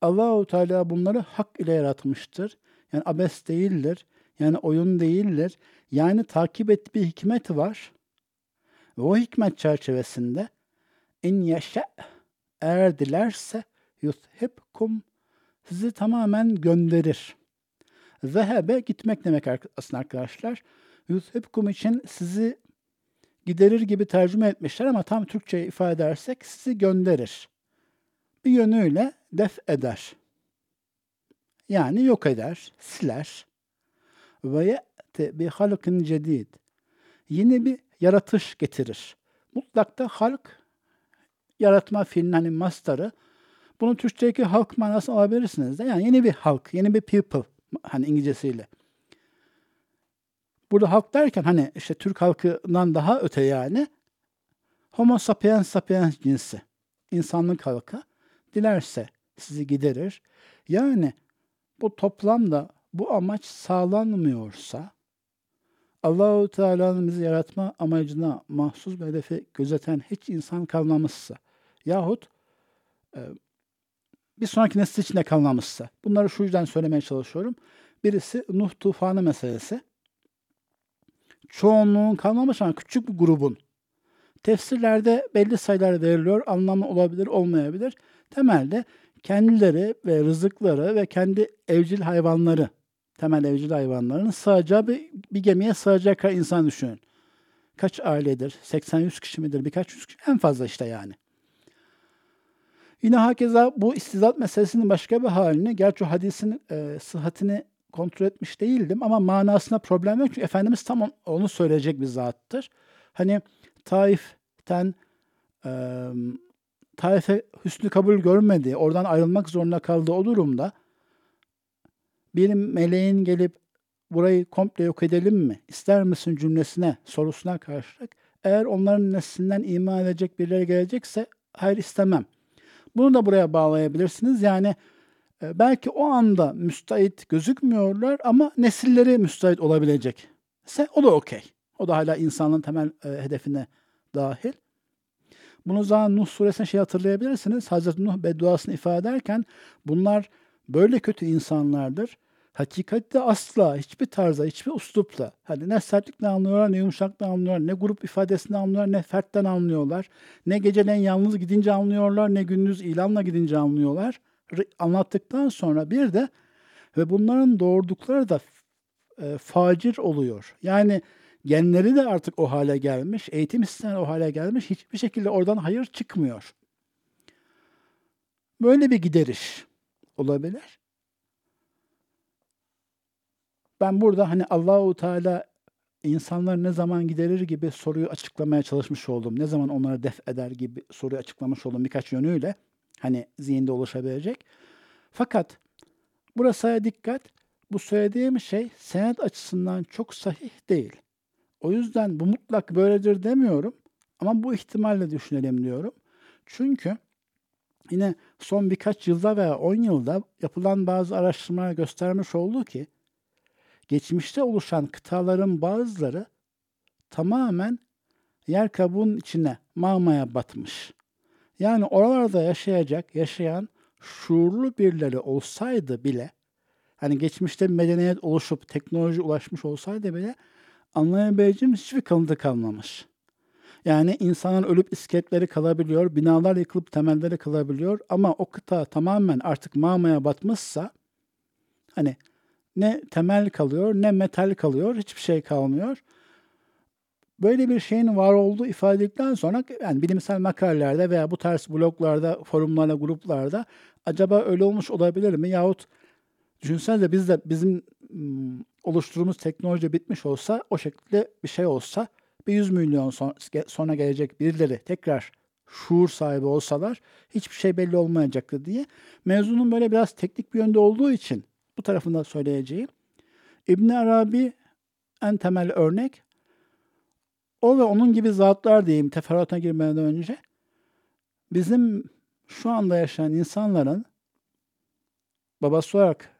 A: Allahu Teala bunları hak ile yaratmıştır. Yani abes değildir. Yani oyun değildir. Yani takip ettiği bir hikmet var. Ve o hikmet çerçevesinde in yaşa eğer dilerse yuthibkum sizi tamamen gönderir. Zehebe gitmek demek aslında arkadaşlar. Yuthibkum için sizi giderir gibi tercüme etmişler ama tam Türkçe ifade edersek sizi gönderir. Bir yönüyle def eder. Yani yok eder, siler. Ve ye'te bi halkın cedid. Yeni bir yaratış getirir. Mutlak da halk yaratma fiilinin hani mastarı. Bunu Türkçedeki halk manasını alabilirsiniz de. Yani yeni bir halk, yeni bir people hani İngilizcesiyle. Burada halk derken hani işte Türk halkından daha öte yani Homo sapiens sapiens cinsi. insanlık halkı dilerse sizi giderir. Yani bu toplamda bu amaç sağlanmıyorsa Allahu Teala'nın bizi yaratma amacına mahsus bir hedefi gözeten hiç insan kalmamışsa yahut e, bir sonraki nesil için kalmamışsa bunları şu yüzden söylemeye çalışıyorum. Birisi Nuh tufanı meselesi. Çoğunluğun kalmamış ama küçük bir grubun tefsirlerde belli sayılar veriliyor. Anlamı olabilir, olmayabilir. Temelde kendileri ve rızıkları ve kendi evcil hayvanları, temel evcil hayvanlarının sığacağı bir, bir gemiye sığacak kadar insan düşünün. Kaç ailedir? 80-100 kişi midir? Birkaç yüz kişi? En fazla işte yani. Yine hakeza bu istizat meselesinin başka bir halini, gerçi hadisin e, sıhhatini kontrol etmiş değildim ama manasına problem yok. Çünkü Efendimiz tam onu söyleyecek bir zattır. Hani Taif'ten e, Taif'e hüsnü kabul görmedi, oradan ayrılmak zorunda kaldı o durumda bir meleğin gelip burayı komple yok edelim mi? İster misin cümlesine, sorusuna karşılık eğer onların neslinden iman edecek birileri gelecekse hayır istemem. Bunu da buraya bağlayabilirsiniz. Yani belki o anda müstahit gözükmüyorlar ama nesilleri müstahit olabilecek. ise o da okey. O da hala insanlığın temel e, hedefine dahil. Bunu zaman Nuh suresinde şey hatırlayabilirsiniz. Hazreti Nuh bedduasını ifade ederken bunlar böyle kötü insanlardır. Hakikatte asla hiçbir tarza, hiçbir uslupla hani ne sertlikle anlıyorlar, ne yumuşakla anlıyorlar, ne grup ifadesini anlıyorlar, ne fertten anlıyorlar, ne geceleyin yalnız gidince anlıyorlar, ne gündüz ilanla gidince anlıyorlar. Anlattıktan sonra bir de ve bunların doğurdukları da e, facir oluyor. Yani genleri de artık o hale gelmiş, eğitim sistemi o hale gelmiş, hiçbir şekilde oradan hayır çıkmıyor. Böyle bir gideriş olabilir. Ben burada hani Allahu Teala insanlar ne zaman giderir gibi soruyu açıklamaya çalışmış oldum. Ne zaman onları def eder gibi soruyu açıklamış oldum birkaç yönüyle. Hani zihinde oluşabilecek. Fakat burasıya dikkat. Bu söylediğim şey senet açısından çok sahih değil. O yüzden bu mutlak böyledir demiyorum. Ama bu ihtimalle düşünelim diyorum. Çünkü yine son birkaç yılda veya 10 yılda yapılan bazı araştırmalar göstermiş oldu ki geçmişte oluşan kıtaların bazıları tamamen yer kabuğunun içine mağmaya batmış. Yani oralarda yaşayacak, yaşayan şuurlu birileri olsaydı bile, hani geçmişte medeniyet oluşup teknoloji ulaşmış olsaydı bile anlayabileceğimiz hiçbir kalıntı kalmamış. Yani insanın ölüp iskeletleri kalabiliyor, binalar yıkılıp temelleri kalabiliyor ama o kıta tamamen artık mağmaya batmışsa hani ne temel kalıyor ne metal kalıyor. Hiçbir şey kalmıyor. Böyle bir şeyin var olduğu ifade sonra yani bilimsel makalelerde veya bu tarz bloglarda, forumlarda, gruplarda acaba öyle olmuş olabilir mi? Yahut düşünsenize biz de bizim oluşturduğumuz teknoloji bitmiş olsa o şekilde bir şey olsa bir 100 milyon sonra gelecek birileri tekrar şuur sahibi olsalar hiçbir şey belli olmayacaktı diye. Mevzunun böyle biraz teknik bir yönde olduğu için bu tarafında söyleyeceğim. İbn Arabi en temel örnek. O ve onun gibi zatlar diyeyim teferruatına girmeden önce bizim şu anda yaşayan insanların babası olarak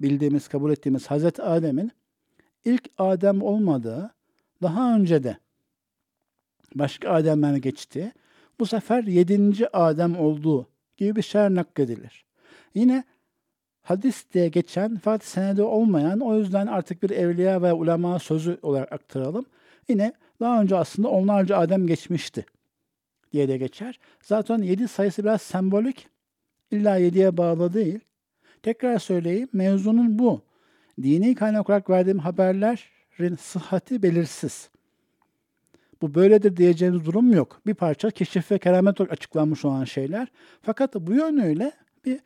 A: bildiğimiz, kabul ettiğimiz Hazreti Adem'in ilk Adem olmadığı, daha önce de başka Ademler geçti. Bu sefer yedinci Adem olduğu gibi bir şeyler nakledilir. Yine hadis diye geçen fakat senede olmayan o yüzden artık bir evliya ve ulema sözü olarak aktaralım. Yine daha önce aslında onlarca Adem geçmişti diye de geçer. Zaten yedi sayısı biraz sembolik. İlla yediye bağlı değil. Tekrar söyleyeyim mevzunun bu. Dini kaynak olarak verdiğim haberlerin sıhhati belirsiz. Bu böyledir diyeceğiniz durum yok. Bir parça keşif ve keramet olarak açıklanmış olan şeyler. Fakat bu yönüyle bir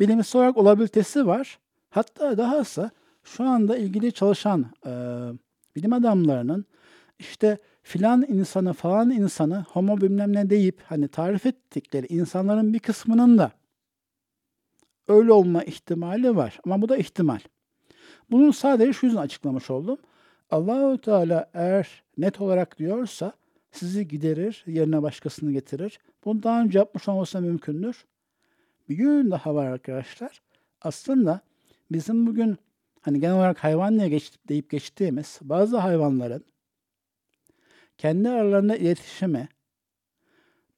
A: bilimsel olarak olabilitesi var. Hatta dahası şu anda ilgili çalışan e, bilim adamlarının işte filan insanı falan insanı homo bilmem ne deyip hani tarif ettikleri insanların bir kısmının da öyle olma ihtimali var. Ama bu da ihtimal. Bunun sadece şu yüzden açıklamış oldum. Allahu Teala eğer net olarak diyorsa sizi giderir, yerine başkasını getirir. Bunu daha önce yapmış olması mümkündür. Bir gün daha var arkadaşlar. Aslında bizim bugün hani genel olarak hayvan diye geç, deyip geçtiğimiz bazı hayvanların kendi aralarında iletişimi,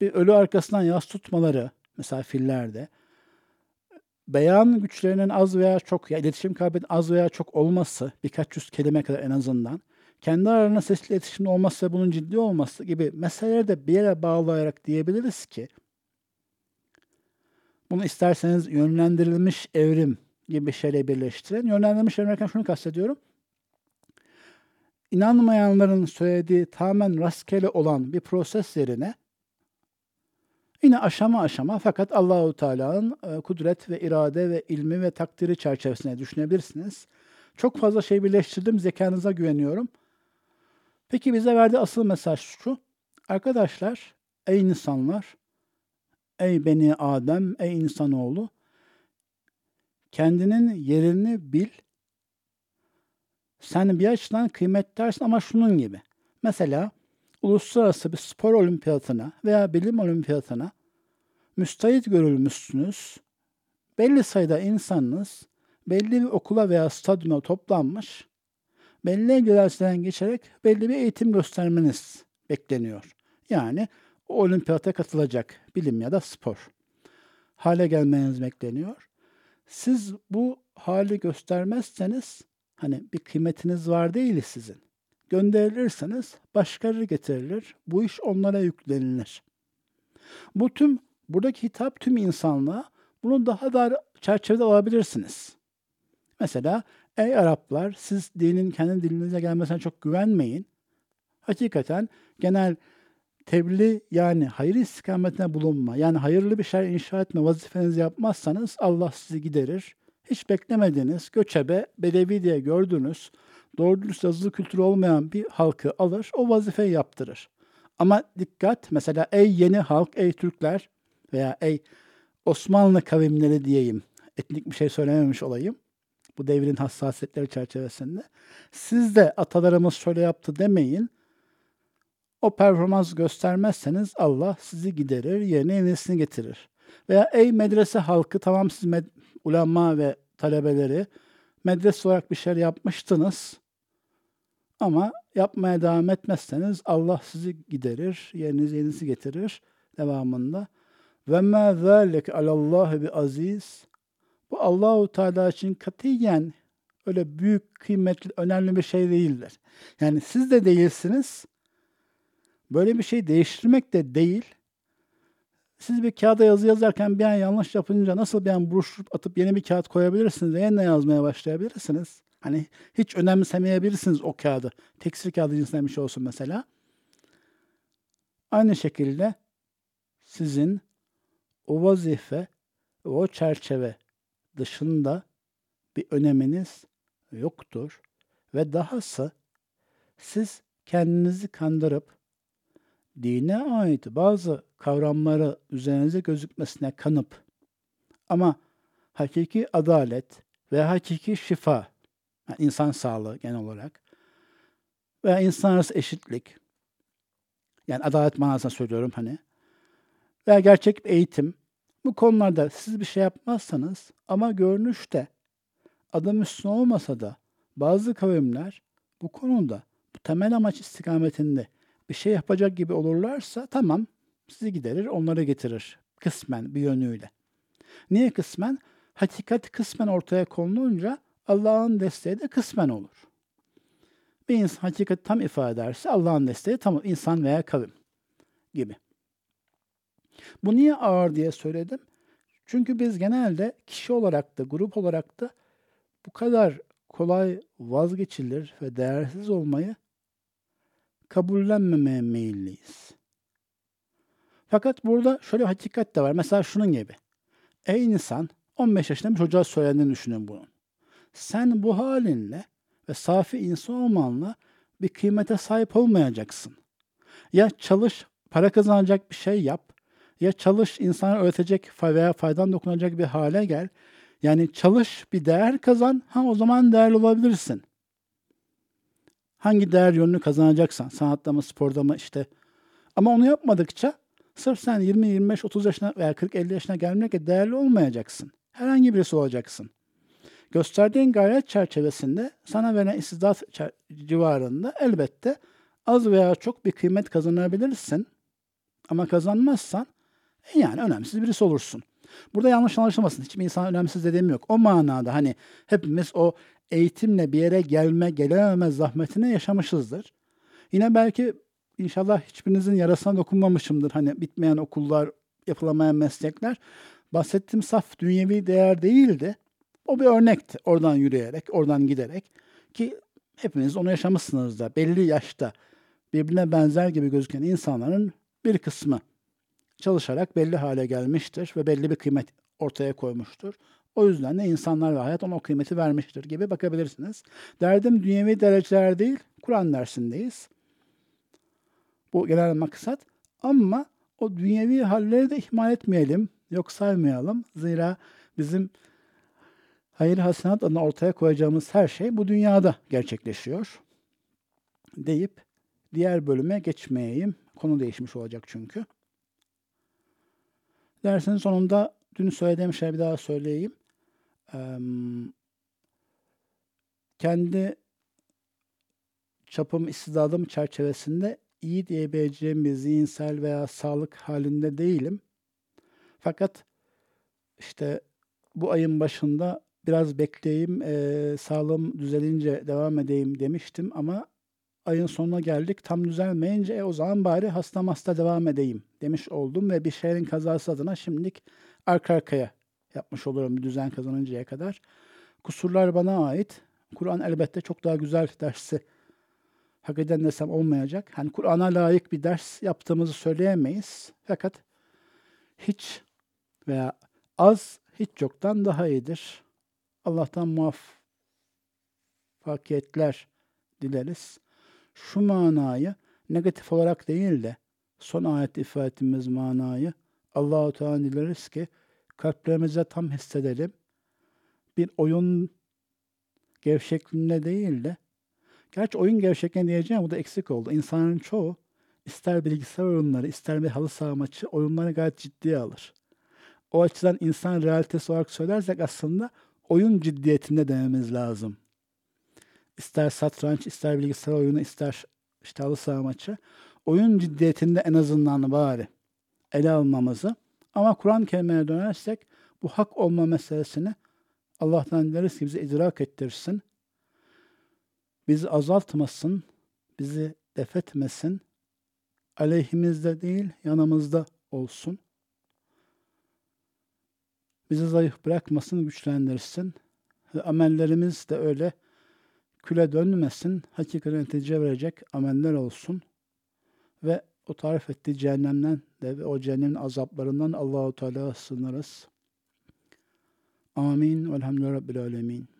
A: bir ölü arkasından yas tutmaları, mesela fillerde, beyan güçlerinin az veya çok, ya iletişim kabiliyeti az veya çok olması, birkaç yüz kelime kadar en azından, kendi aralarında sesli iletişim olması ve bunun ciddi olması gibi meseleleri de bir yere bağlayarak diyebiliriz ki, bunu isterseniz yönlendirilmiş evrim gibi bir şeyle birleştirin. Yönlendirilmiş evrim şunu kastediyorum. İnanmayanların söylediği tamamen rastgele olan bir proses yerine Yine aşama aşama fakat Allahu Teala'nın e, kudret ve irade ve ilmi ve takdiri çerçevesine düşünebilirsiniz. Çok fazla şey birleştirdim, zekanıza güveniyorum. Peki bize verdiği asıl mesaj şu. Arkadaşlar, ey insanlar, ey beni Adem, ey insanoğlu, kendinin yerini bil. Sen bir açıdan kıymet dersin ama şunun gibi. Mesela uluslararası bir spor olimpiyatına veya bilim olimpiyatına müstahit görülmüşsünüz. Belli sayıda insanınız belli bir okula veya stadyuma toplanmış, belli egzersizden geçerek belli bir eğitim göstermeniz bekleniyor. Yani o olimpiyata katılacak bilim ya da spor hale gelmeniz bekleniyor. Siz bu hali göstermezseniz hani bir kıymetiniz var değil sizin gönderilirseniz başkaları getirilir. Bu iş onlara yüklenilir. Bu tüm buradaki hitap tüm insanlığa bunu daha dar çerçevede alabilirsiniz. Mesela ey Araplar siz dinin kendi dilinize gelmesine çok güvenmeyin. Hakikaten genel tebliğ yani hayır istikametine bulunma, yani hayırlı bir şey inşa etme vazifenizi yapmazsanız Allah sizi giderir. Hiç beklemediğiniz, göçebe, bedevi diye gördüğünüz, doğru dürüst yazılı kültürü olmayan bir halkı alır, o vazifeyi yaptırır. Ama dikkat, mesela ey yeni halk, ey Türkler veya ey Osmanlı kavimleri diyeyim, etnik bir şey söylememiş olayım. Bu devrin hassasiyetleri çerçevesinde. Siz de atalarımız şöyle yaptı demeyin. O performans göstermezseniz Allah sizi giderir, yerine yenisini getirir. Veya ey medrese halkı, tamam siz med- ulema ve talebeleri medrese olarak bir şeyler yapmıştınız. Ama yapmaya devam etmezseniz Allah sizi giderir, yerinize yenisi getirir devamında. Ve ma zalik alallahi bi aziz. Bu Allahu Teala için katiyen öyle büyük, kıymetli, önemli bir şey değildir. Yani siz de değilsiniz. Böyle bir şey değiştirmek de değil. Siz bir kağıda yazı yazarken bir an yanlış yapınca nasıl bir an buruşturup atıp yeni bir kağıt koyabilirsiniz, yeniden yazmaya başlayabilirsiniz. Hani hiç önemsemeyebilirsiniz o kağıdı. Tekstil kağıdı cinsinden bir şey olsun mesela. Aynı şekilde sizin o vazife, o çerçeve dışında bir öneminiz yoktur. Ve dahası siz kendinizi kandırıp dine ait bazı kavramları üzerinize gözükmesine kanıp ama hakiki adalet ve hakiki şifa, yani insan sağlığı genel olarak veya insan arası eşitlik, yani adalet manasında söylüyorum hani, veya gerçek bir eğitim, bu konularda siz bir şey yapmazsanız ama görünüşte adı Müslüman olmasa da bazı kavimler bu konuda bu temel amaç istikametinde bir şey yapacak gibi olurlarsa tamam sizi giderir onları getirir kısmen bir yönüyle. Niye kısmen? Hakikat kısmen ortaya konulunca Allah'ın desteği de kısmen olur. Bir insan hakikati tam ifade ederse Allah'ın desteği tam insan veya kavim gibi. Bu niye ağır diye söyledim? Çünkü biz genelde kişi olarak da grup olarak da bu kadar kolay vazgeçilir ve değersiz olmayı kabullenmemeye meyilliyiz. Fakat burada şöyle bir hakikat de var. Mesela şunun gibi. Ey insan 15 yaşında bir çocuğa söylediğini düşünün bunun. Sen bu halinle ve safi insan olmanla bir kıymete sahip olmayacaksın. Ya çalış, para kazanacak bir şey yap. Ya çalış, insana öğretecek veya faydan dokunacak bir hale gel. Yani çalış, bir değer kazan. Ha o zaman değerli olabilirsin. Hangi değer yönünü kazanacaksan, sanatta mı, sporda mı işte. Ama onu yapmadıkça sırf sen 20, 25, 30 yaşına veya 40, 50 yaşına gelmekle değerli olmayacaksın. Herhangi birisi olacaksın. Gösterdiğin gayret çerçevesinde sana verilen istidat civarında elbette az veya çok bir kıymet kazanabilirsin. Ama kazanmazsan e yani önemsiz birisi olursun. Burada yanlış anlaşılmasın. Hiçbir insan önemsiz dediğim yok. O manada hani hepimiz o eğitimle bir yere gelme, gelememe zahmetini yaşamışızdır. Yine belki inşallah hiçbirinizin yarasına dokunmamışımdır. Hani bitmeyen okullar, yapılamayan meslekler. Bahsettiğim saf dünyevi değer değildi. O bir örnekti. Oradan yürüyerek, oradan giderek. Ki hepiniz onu yaşamışsınız da. Belli yaşta birbirine benzer gibi gözüken insanların bir kısmı çalışarak belli hale gelmiştir ve belli bir kıymet ortaya koymuştur. O yüzden de insanlar ve hayat ona o kıymeti vermiştir gibi bakabilirsiniz. Derdim dünyevi dereceler değil, Kur'an dersindeyiz. Bu genel maksat. Ama o dünyevi halleri de ihmal etmeyelim, yok saymayalım. Zira bizim hayır hasenat adına ortaya koyacağımız her şey bu dünyada gerçekleşiyor. Deyip diğer bölüme geçmeyeyim. Konu değişmiş olacak çünkü. Dersin sonunda dün söylediğim şeyi bir daha söyleyeyim. Kendi çapım, istidadım çerçevesinde iyi diyebileceğim bir zihinsel veya sağlık halinde değilim. Fakat işte bu ayın başında biraz bekleyeyim, e, sağlığım düzelince devam edeyim demiştim ama ayın sonuna geldik. Tam düzelmeyince e, o zaman bari hasta hasta devam edeyim demiş oldum ve bir şehrin kazası adına şimdilik arka arkaya yapmış olurum bir düzen kazanıncaya kadar. Kusurlar bana ait. Kur'an elbette çok daha güzel dersi hak eden desem olmayacak. Hani Kur'an'a layık bir ders yaptığımızı söyleyemeyiz. Fakat hiç veya az hiç yoktan daha iyidir. Allah'tan muvaffakiyetler dileriz. Şu manayı negatif olarak değil de son ayet ifade ettiğimiz manayı Allahu Teala dileriz ki kalplerimize tam hissedelim. Bir oyun gevşekliğinde değil de Gerçi oyun gevşekliğine diyeceğim bu da eksik oldu. İnsanların çoğu ister bilgisayar oyunları ister bir halı saha maçı oyunları gayet ciddiye alır. O açıdan insan realitesi olarak söylersek aslında oyun ciddiyetinde dememiz lazım. İster satranç, ister bilgisayar oyunu, ister işte halı saha maçı. Oyun ciddiyetinde en azından bari ele almamızı ama Kur'an kelimeye dönersek bu hak olma meselesini Allah'tan dileriz ki bize idrak ettirsin bizi azaltmasın, bizi defetmesin, aleyhimizde değil yanımızda olsun. Bizi zayıf bırakmasın, güçlendirsin. Amellerimiz de öyle küle dönmesin, hakikaten netice verecek ameller olsun. Ve o tarif ettiği cehennemden de ve o cehennemin azaplarından Allahu Teala sınırız. Amin. Velhamdülillahi Rabbil Alemin.